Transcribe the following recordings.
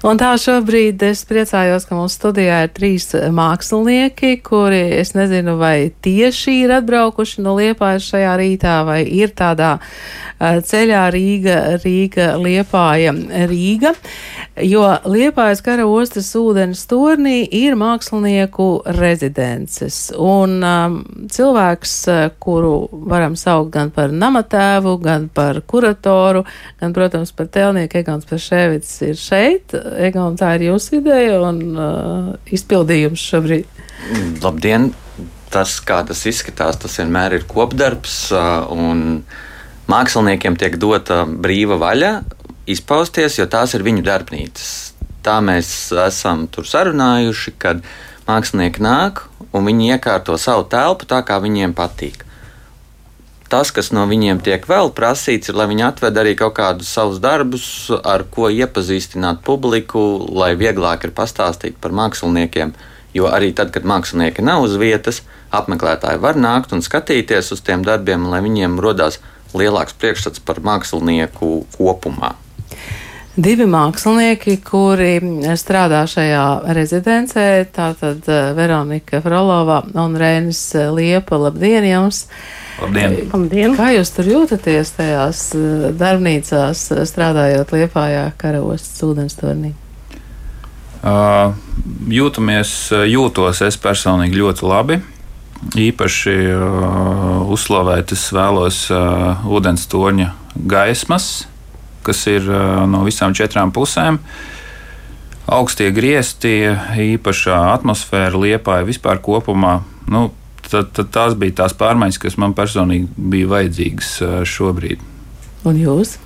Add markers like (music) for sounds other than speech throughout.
Un tā šobrīd es priecājos, ka mūsu studijā ir trīs mākslinieki, kuri, es nezinu, vai tieši ir atbraukuši no Liepājas šajā rītā, vai ir tādā ceļā Rīga, Rīga, Liepāja, Rīga, jo Liepājas kara ostas ūdens tornī ir mākslinieku rezidences. Un um, cilvēks, kuru varam saukt gan par namatēvu, gan par kuratoru, gan, protams, par tēlnieku Egons Pašēvits ir šeit. Egon, tā ir jūsu ideja un uh, izpildījums šobrīd. Labdien! Tas, kā tas izskatās, tas vienmēr ir kopdarbs. Uh, māksliniekiem tiek dota brīva vaļa izpausties, jo tās ir viņu darbnīcas. Tā mēs esam tur sarunājuši, kad mākslinieki nāk un viņi iekārto savu telpu tā, kā viņiem patīk tas, kas no viņiem tiek vēl prasīts, ir, lai viņi atved arī kaut kādus savus darbus, ar ko iepazīstināt publiku, lai vieglāk ir pastāstīt par māksliniekiem. Jo arī tad, kad mākslinieki nav uz vietas, apmeklētāji var nākt un skatīties uz tiem darbiem, lai viņiem rodās lielāks priekšstats par mākslinieku kopumā. Divi mākslinieki, kuri strādā šajā rezidencē, tātad eh, Veronika Frolova un Rēnis Liepa. Labdien jums! Labdien! Labdien. Kā jūs tur jūtaties tajās eh, darbnīcās, eh, strādājot Liepājā karavostas ūdenstornī? Uh, jūtamies, jūtos es personīgi ļoti labi. Īpaši uh, uzslavēt es vēlos uh, ūdens torņa gaismas, kas ir uh, no visām četrām pusēm. Augstie griezti, īpašā atmosfēra, liepāja vispār kopumā. Nu, tad, tad tās bija tās pārmaiņas, kas man personīgi bija vajadzīgas šobrīd. Un jūs?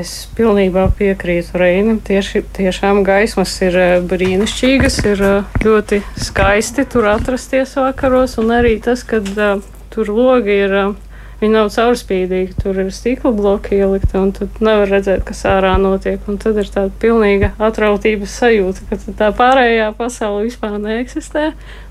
Es pilnībā piekrītu Reinam. Tieši, tiešām gaismas ir brīnišķīgas, ir ļoti skaisti tur atrasties vakaros, un arī tas, ka uh, tur logi ir. Uh, Viņi nav caurspīdīgi, tur ir stikla bloki ielikti, un tad nevar redzēt, kas ārā notiek. Un tad ir tāda pilnīga atrautības sajūta, ka tā pārējā pasaule vispār neeksistē.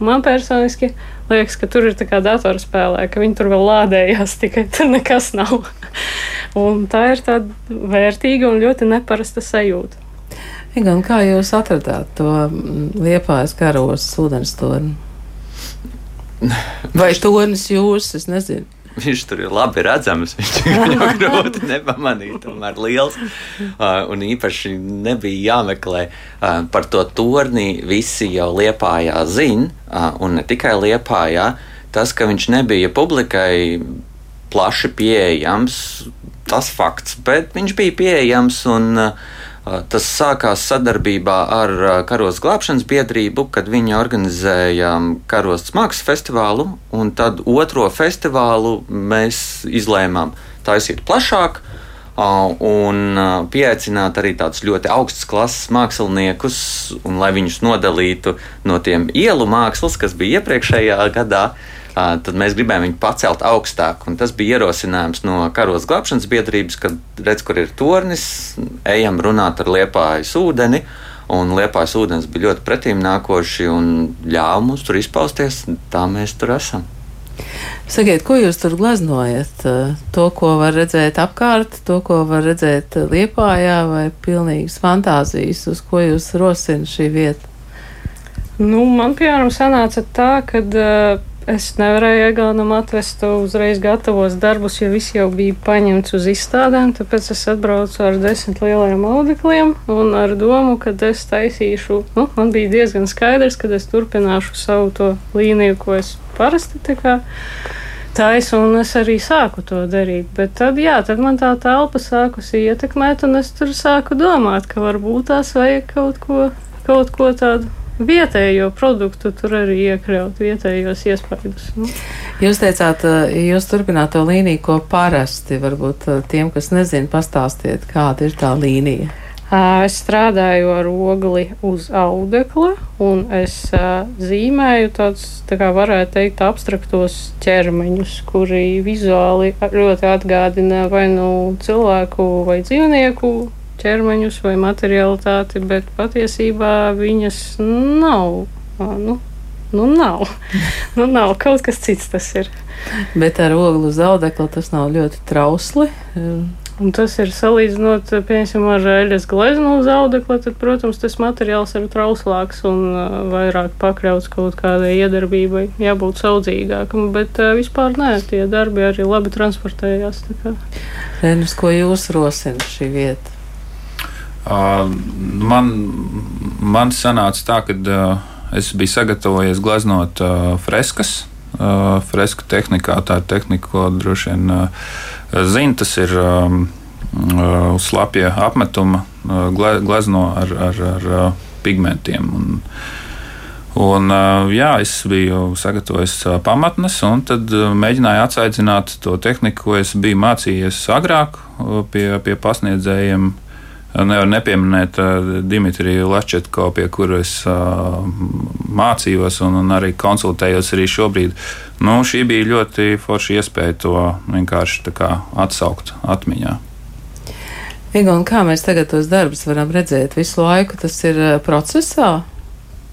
Man personiski liekas, ka tur ir tā kā datorspēlē, ka viņi tur vēl lādējās, tikai tur nekas nav. (laughs) un tā ir tāda vērtīga un ļoti neparasta sajūta. Gan kā jūs atradāt to mm, liepājas karos ūdens torni? (laughs) Vai tornis jūs, es nezinu. Viņš tur ir labi redzams. (laughs) Viņš ir grūti nepamanīt, tomēr liels. Uh, un īpaši nebija jāmeklē uh, par to torni. Visi jau liepājā zina, uh, un ne tikai liepājā. Tas, ka viņš nebija publikai plaši pieejams, tas fakts, bet viņš bija pieejams un uh, Tas sākās sadarbībā ar Karos glābšanas biedrību, kad viņi organizēja Karostas mākslas festivālu, un tad otro festivālu mēs izlēmām taisīt plašāk. Un pieaicināt arī tādus ļoti augstas klases māksliniekus, un lai viņus nodalītu no tiem ielu mākslas, kas bija iepriekšējā gadā, uh, tad mēs gribējām viņu pacelt augstāk. Un tas bija ierosinājums no karos glābšanas biedrības, kad redz, kur ir tornis, ejam runāt ar liepājas ūdeni. Un liepājas ūdens bija ļoti pretīm nākoši un ļāva mums tur izpausties. Tā mēs tur esam. Sakiet, ko jūs tur gleznojat? To, ko var redzēt apkārt, to, ko var redzēt liepājā, vai pilnīgas fantāzijas, uz ko jūs rosina šī vieta? Nu, man, piemēram, sanāca tā, ka uh, Es nevarēju Eganam atvest uzreiz gatavos darbus, jo viss jau bija paņemts uz izstādēm. Tāpēc es atbraucu ar desmit lieliem audekliem un ar domu, ka es taisīšu. Nu, man bija diezgan skaidrs, ka es turpināšu savu to līniju, ko es parasti taisu, un es arī sāku to darīt. Bet tad, jā, tad man tā telpa sākusi ietekmēt, un es tur sāku domāt, ka varbūt tās vajag kaut ko, kaut ko tādu vietējo produktu tur arī iekļaut, vietējos iespaidus. Nu. Jūs teicāt, eh, jūs turpināt to līniju, ko parasti varbūt eh, tiem, kas nezina, pastāstiet, kāda ir tā līnija. Es strādāju ar ogli uz audekla, un es zīmēju tādus, tā kā varētu teikt, abstraktos ķermeņus, kuri vizuāli ļoti atgādina vai nu cilvēku vai dzīvnieku ķermeņus vai materialitāti, bet patiesībā viņas nav. Nu, nu nav. (laughs) nu, nav. Kaut kas cits tas ir. Bet ar oglu zaudekli tas nav ļoti trausli. Un tas ir salīdzinot, piemēram, ar eļļas gleznu uz audekla, tad, protams, tas materiāls ir trauslāks un vairāk pakļauts kaut kādai iedarbībai, jābūt saudzīgākam, bet vispār nē, tie darbi arī labi transportējās. Renus, ko jūs rosina šī vieta? Uh, man, man sanāca tā, ka uh, es biju sagatavojies gleznot uh, freskas. Uh, freska tehnikā, tā ir tehnika, ko droši vien uh, zina. Tas ir uh, slapja apmetuma uh, glezno ar, ar, ar uh, pigmentiem. Un, Un, jā, es biju sagatavojis pamatnes, un tad mēģināju atsaicināt to tehniku, ko es biju mācījies agrāk pie, pie pasniedzējiem. Nevar nepieminēt Dimitriju Lačetko, pie kuras mācījos un, un arī konsultējos arī šobrīd. Nu, šī bija ļoti forša iespēja to vienkārši atsaukt atmiņā. Egon, kā mēs tagad tos darbus varam redzēt? Visu laiku tas ir procesā.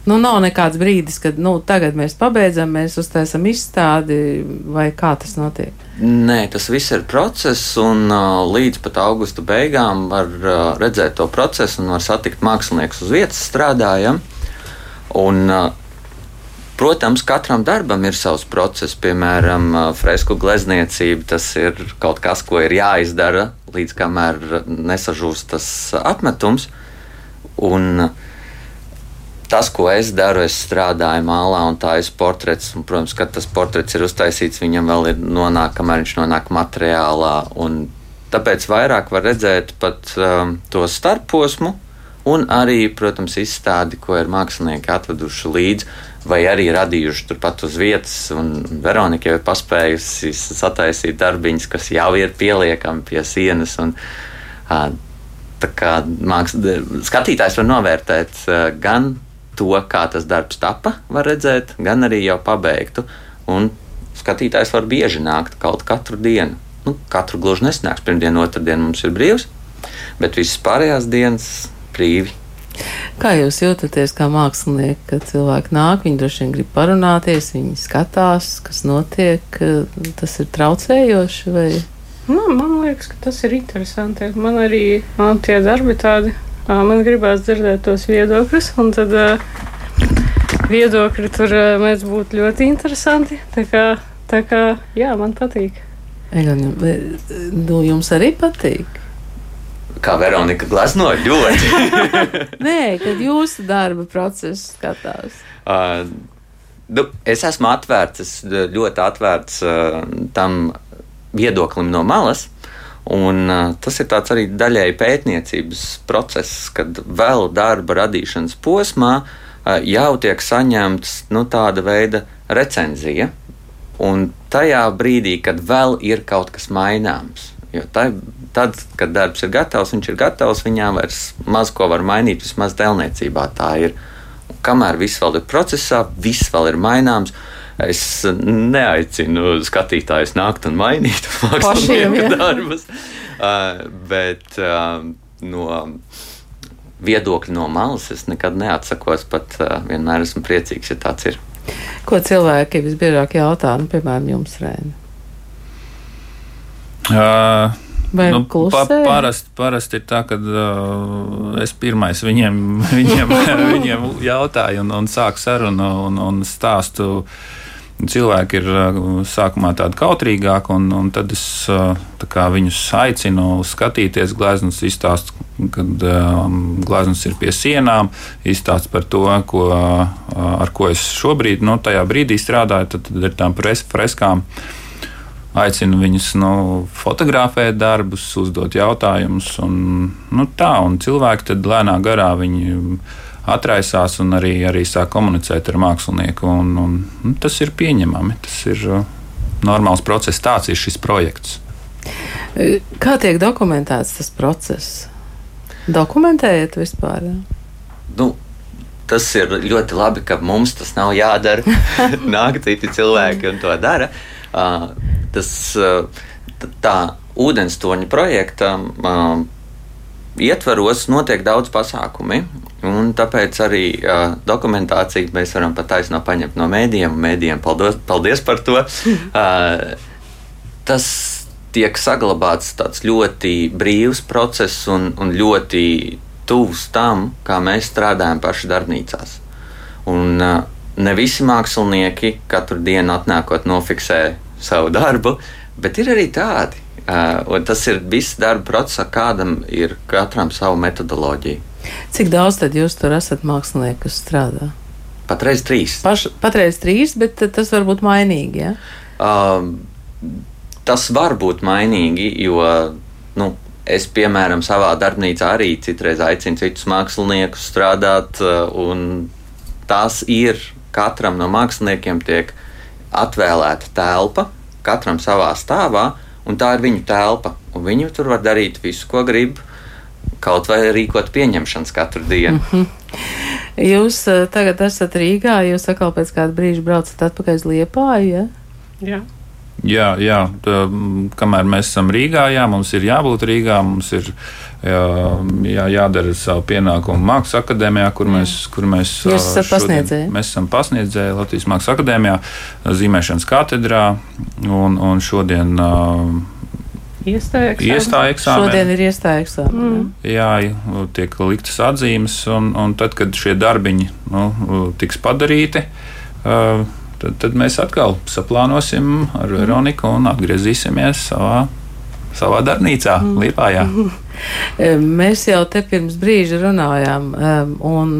Nu, nav nekāds brīdis, kad nu, tagad mēs pabeidzam, mēs uztaisam izstādi, vai kā tas notiek? Nē, tas viss ir process, un uh, līdz pat augusta beigām var uh, redzēt to procesu un var satikt māksliniekus uz vietas strādājam. Un, uh, Protams, katram darbam ir savs process. Piemēram, fresku glezniecība tas ir kaut kas, ko ir jāizdara līdz kamēr nesažūst tas apmetums. Un, uh, tas, ko es daru, es strādāju mālā un ir portrets. Un, protams, kad tas portrets ir uztaisīts, viņam vēl ir nonāk, kamēr viņš nonāk materiālā. Tāpēc vairāk var redzēt pat um, to starposmu, un arī, protams, izstādi, ko ir mākslinieki atveduši līdzi, vai arī radījuši turpat uz vietas. Veronika jau ir paspējusi sataisīt darbiņus, kas jau ir pieliekami pie sienas. Un, uh, Tā kā māks, skatītājs var novērtēt uh, gan to, kā tas darbs tapa, var redzēt, gan arī jau pabeigtu. Un skatītājs var bieži nākt kaut katru dienu. Nu, katru gluži nesnāks. Pirmdiena, otrdiena mums ir brīvs, bet visas pārējās dienas brīvi. Kā jūs jūtaties kā mākslinieks, kad cilvēki nāk, viņi droši vien grib parunāties, viņi skatās, kas notiek, tas ir traucējoši vai? Man, man liekas, ka tas ir interesanti. Man arī man tie darbi tādi Man gribās dzirdēt tos viedokļus, un tad viedokļi tur mēdz būt ļoti interesanti. Tā kā, tā kā jā, man patīk. Eļoņa, nu, jums arī patīk? Kā Veronika glazno ļoti. (laughs) Nē, kad jūsu darba process skatās. Uh, nu, es esmu atvērts, ļoti atvērts uh, tam viedoklim no malas. Un, tas ir arī daļēji pētniecības process, kad vēl darba radīšanas posmā jau tiek saņemts nu, tāda veida recenzija. Un tajā brīdī, kad vēl ir kaut kas maināms, jo tā, tad, kad darbs ir gatavs, viņš ir gatavs, viņā vairs maz ko var mainīt, vismaz tēlniecībā tā ir. Un kamēr viss vēl ir procesā, viss vēl ir maināms, uh, es neaicinu skatītājus nākt un mainīt (laughs) mākslinieku darbus. Uh, bet uh, no viedokļa no malas es nekad neatsakos, pat uh, vienmēr esmu priecīgs, ja tāds ir. Ko cilvēki visbiežāk jautā, nu, piemēram, jums, Rēna? Uh, Vai nu, pa, parasti, parasti ir tā, ka uh, es pirmais viņiem, (laughs) viņiem, (laughs) viņiem jautāju un, un sāku sarunu un, un stāstu. Uh, cilvēki ir sākumā tādi kautrīgāki, un, un tad es viņus aicinu skatīties gleznas, izstāst, kad um, gleznas ir pie sienām, izstāst par to, ko, ar ko es šobrīd, nu, tajā brīdī strādāju, tad, tad ir tām freskām. Aicinu viņus nu, fotografēt darbus, uzdot jautājumus, un nu, tā, un cilvēki tad lēnā garā viņi atraisās un arī, arī sāk komunicēt ar mākslinieku. Un, un, un tas ir pieņemami. Tas ir uh, normāls process. Tāds ir šis projekts. Kā tiek dokumentēts tas process? Dokumentējiet vispār? Ja? Nu, tas ir ļoti labi, ka mums tas nav jādara. (laughs) Nāk citi cilvēki un to dara. Uh, tas, uh, tā ūdenstoņa projekta uh, ietvaros notiek daudz pasākumi. Un tāpēc arī uh, dokumentāciju mēs varam pat taisnām paņemt no mēdījiem. Mēdījiem paldies, paldies par to. (laughs) Uh, tas tiek saglabāts tāds ļoti brīvs process un, un ļoti tuvs tam, kā mēs strādājam paši darbnīcās. Un, uh, ne visi mākslinieki katru dienu atnākot nofiksē savu darbu, bet ir arī tādi. Uh, tas ir viss darba procesā, kādam ir katram sava metodoloģija. Cik daudz tad jūs tur esat mākslinieki, kas strādā? Patreiz trīs. Paš, patreiz trīs, bet tas var būt mainīgi. Ja? Uh, tas var būt mainīgi, jo nu, es, piemēram, savā darbnīcā arī citreiz aicinu citus māksliniekus strādāt, un tās ir katram no māksliniekiem tiek atvēlēta telpa, katram savā stāvā, un tā ir viņu telpa. Viņi tur var darīt visu, ko grib, kaut vai rīkot pieņemšanas katru dienu. Mm -hmm. Jūs uh, tagad esat Rīgā, jūs atkal pēc kāda brīža braucat atpakaļ uz Liepāju. Ja? Jā. Jā, jā tā, kamēr mēs esam Rīgā, jā, mums ir jābūt Rīgā, mums ir jā, jā, jādara savu pienākumu Mākslas akadēmijā, kur mēs, kur mēs, Jūs esat pasniedzēji? Mēs esam pasniedzēji Latvijas Mākslas akadēmijā, zīmēšanas katedrā, un, un šodien Iestāja eksāmeni. Šodien ir iestāja eksāmeni. Mm. Jā, tiek liktas atzīmes, un, un tad, kad šie darbiņi nu, tiks padarīti, uh, tad, tad mēs atkal saplānosim ar Veroniku un atgriezīsimies savā, savā darbnīcā, mm. Lietpājā. (laughs) Mēs jau te pirms brīža runājām, un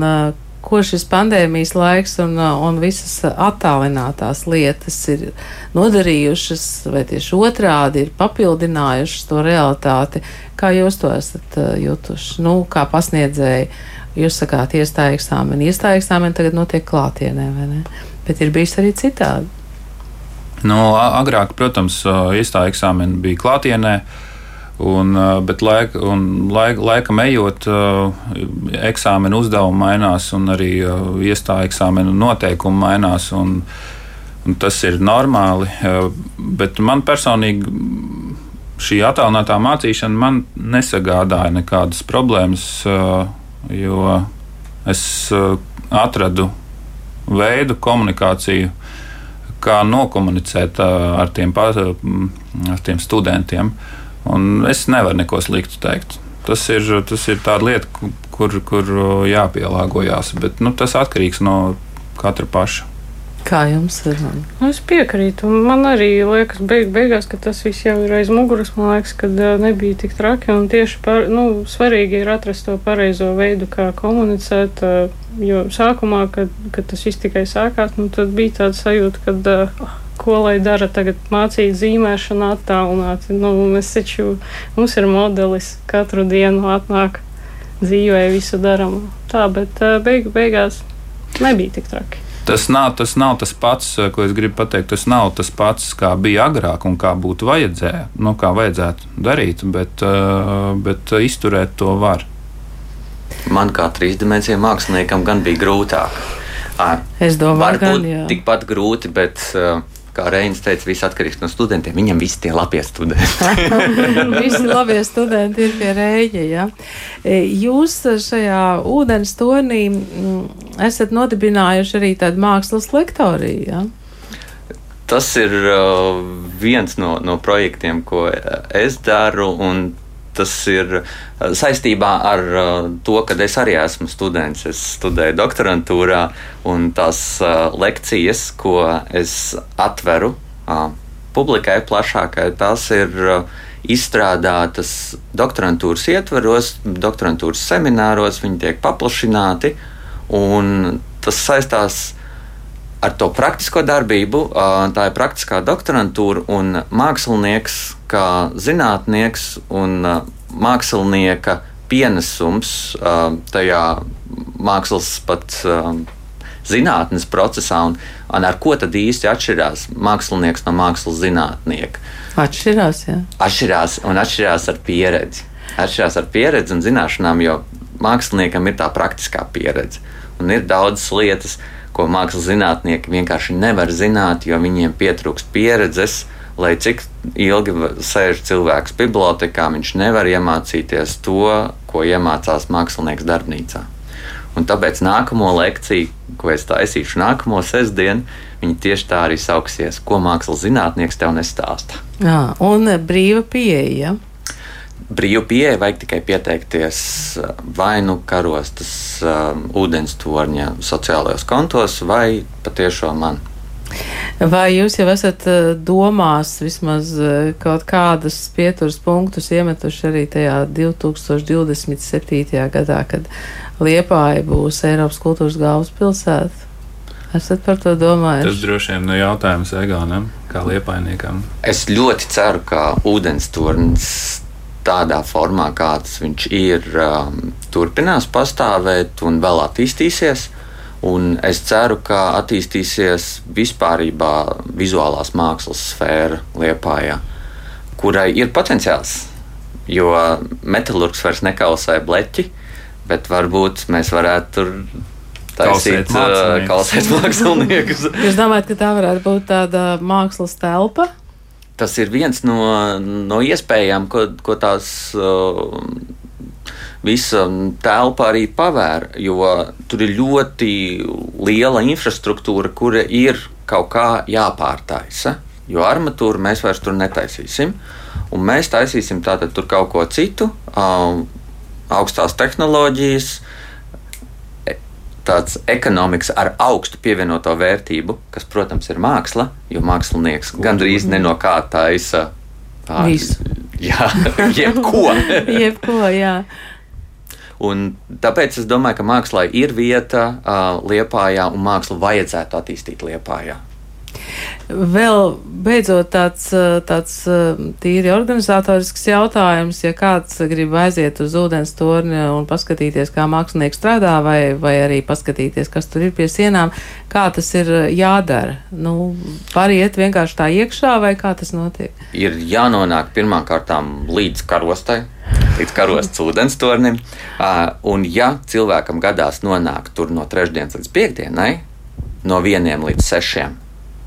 ko šis pandēmijas laiks un, un visas attālinātās lietas ir nodarījušas, vai tieši otrādi ir papildinājušas to realitāti. Kā jūs to esat jutuši? Nu, kā pasniedzēji, jūs sakāt, iestāja eksāmeni. Iestāja eksāmeni tagad notiek klātienē, vai ne? Bet ir bijis arī citādi. Nu, agrāk, protams, iestāja eksāmeni bija klātienē. Un, bet laika, un laika, laikam ejot, eksāmena uzdevumi mainās, un arī iestāja eksāmena noteikumi mainās. Un, un tas ir normāli. Bet man personīgi šī attālinātā mācīšana man nesagādāja nekādas problēmas, jo es atradu veidu, komunikāciju, kā nokomunicēt ar tiem, ar tiem studentiem. Un es nevaru neko sliktu teikt. Tas ir, tas ir tāda lieta, kur, kur jāpielāgojas, bet nu, tas atkarīgs no katra paša. Kā jums ir? Nu, es piekrītu. Man arī liekas, beig, beigās, ka tas viss jau ir aiz muguras. Man liekas, ka nebija tik traki. Un tieši par, nu, svarīgi ir atrast to pareizo veidu, kā komunicēt. Jo sākumā, kad, kad tas viss tikai sākās, nu, tad bija tāds sajūta, ka. Ko lai dara tagad, mācīt zīmēšanu, attālināt? Nu, mēs taču, mums ir modelis, katru dienu atnāk, dzīvē, visu darām. Tā, bet beigu beigās nebija tik traki. Tas nav, tas nav tas pats, eh, ko es gribu pateikt. Tas nav tas pats, kā bija agrāk un kā būtu vajadzēja, nu, kā vajadzētu darīt, bet, eh, bet izturēt to var. Man kā trīsdimensiju māksliniekam gan bija grūtāk. Es domāju, ka tas ir tikpat grūti, bet uh, kā Reinis teica, viss atkarīgs no studentiem. Viņam visi tie labie studenti. (laughs) visi labie studenti ir pie Reņģa. Ja? E, jūs šajā ūdens tonī mm, esat nodibinājuši arī tādu mākslas lektoriju. Ja? Tas ir uh, viens no, no projektiem, ko es daru tas ir uh, saistībā ar uh, to, ka es arī esmu students. Es studēju doktorantūrā, un tās uh, lekcijas, ko es atveru publikai plašākai, tās ir izstrādātas doktorantūras ietveros, doktorantūras semināros, viņi tiek paplašināti, un tas saistās ar to praktisko darbību. Tā ir praktiskā doktorantūra un mākslinieks kā zinātnieks un uh, mākslinieka pienesums uh, tajā mākslas pat uh, zinātnes procesā, un, un ar ko tad īsti atšķirās mākslinieks no mākslas zinātnieka? Atšķirās, jā. Atšķirās un atšķirās ar pieredzi. Atšķirās ar pieredzi un zināšanām, jo māksliniekam ir tā praktiskā pieredze. Un ir daudzas lietas, ko mākslas zinātnieki vienkārši nevar zināt, jo viņiem pietrūkst pieredzes, lai cik ilgi sēž cilvēks bibliotekā, viņš nevar iemācīties to, ko iemācās mākslinieks darbnīcā. Un tāpēc nākamo lekciju, ko es taisīšu nākamo sestdienu, viņi tieši tā arī sauksies, ko mākslas zinātnieks tev nestāsta. Jā, un brīva pieeja. Brīvu pieeja vajag tikai pieteikties vai nu karostas um, ūdens torņa sociālajos kontos, vai patiešām man. Vai jūs jau esat eh, domās vismaz eh, kaut kādas pieturas punktus iemetuši arī tajā 2027. gadā, kad Liepāja būs Eiropas kultūras galvaspilsēta? Esat par to domājuši? Tas droši vien ir jautājums Egonam, kā liepainiekam. Es ļoti ceru, ka ūdens tornis tādā formā, kāds viņš ir, um, turpinās pastāvēt un vēl attīstīsies. Un es ceru, ka attīstīsies vispārībā vizuālās mākslas sfēra Liepājā, kurai ir potenciāls. Jo metālurgs vairs nekausē bleķi, bet varbūt mēs varētu tur taisīt kausēt (laughs) māksliniekus. Jūs domājat, ka tā varētu būt tāda mākslas telpa? Tas ir viens no, no iespējām, ko, ko tās. Uh, visa telpa arī pavēra, jo tur ir ļoti liela infrastruktūra, kura ir kaut kā jāpārtaisa. Jo armatūru mēs vairs tur netaisīsim, un mēs taisīsim tātad tur kaut ko citu, augstās tehnoloģijas, e, tāds ekonomikas ar augstu pievienoto vērtību, kas, protams, ir māksla, jo mākslinieks gandrīz ne no kā taisa. Visu. (laughs) Jā, jebko. (laughs) jebko, jā. Un tāpēc es domāju, ka mākslā ir vieta uh, Liepājā un mākslu vajadzētu attīstīt Liepājā. Vēl beidzot tāds, tāds tīri organizatorisks jautājums, ja kāds grib aiziet uz ūdens torni un paskatīties, kā mākslinieks strādā, vai, vai arī paskatīties, kas tur ir pie sienām, kā tas ir jādara. Nu, Pāriet vienkārši tā iekšā, vai kā tas notiek? Ir jānonāk pirmām kārtām līdz karostai, līdz karostas ūdens tornim. Un, ja cilvēkam gadās nonākt tur no trešdienas līdz piekdienai, no vieniem līdz sešiem,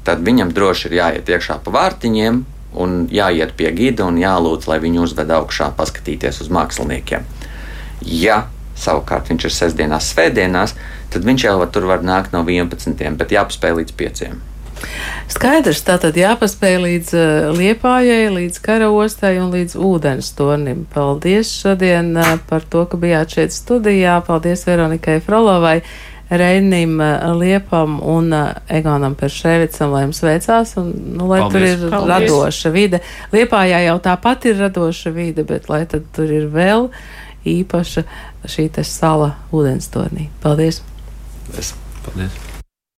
tad viņam droši ir jāiet iekšā pa vārtiņiem un jāiet pie gida un jālūdz, lai viņu uzved augšā, paskatīties uz māksliniekiem. Ja savukārt viņš ir sestdienās, svētdienās, tad viņš jau tur var nākt no 11. bet jāpaspēj līdz 5. Skaidrs, tā tad jāpaspēj līdz uh, liepājai, līdz karaostai un līdz ūdens tornim. Paldies šodien uh, par to, ka bijāt šeit studijā. Paldies Veronikai Frolovai. Reinim eh, Liepam un Egonam Peršēvicam, lai jums veicās, un, nu, lai Paldies. tur ir Paldies. radoša vide. Liepājā jau tāpat ir radoša vide, bet lai tad tur ir vēl īpaša šī te sala ūdenstornī. Paldies! Paldies! Paldies.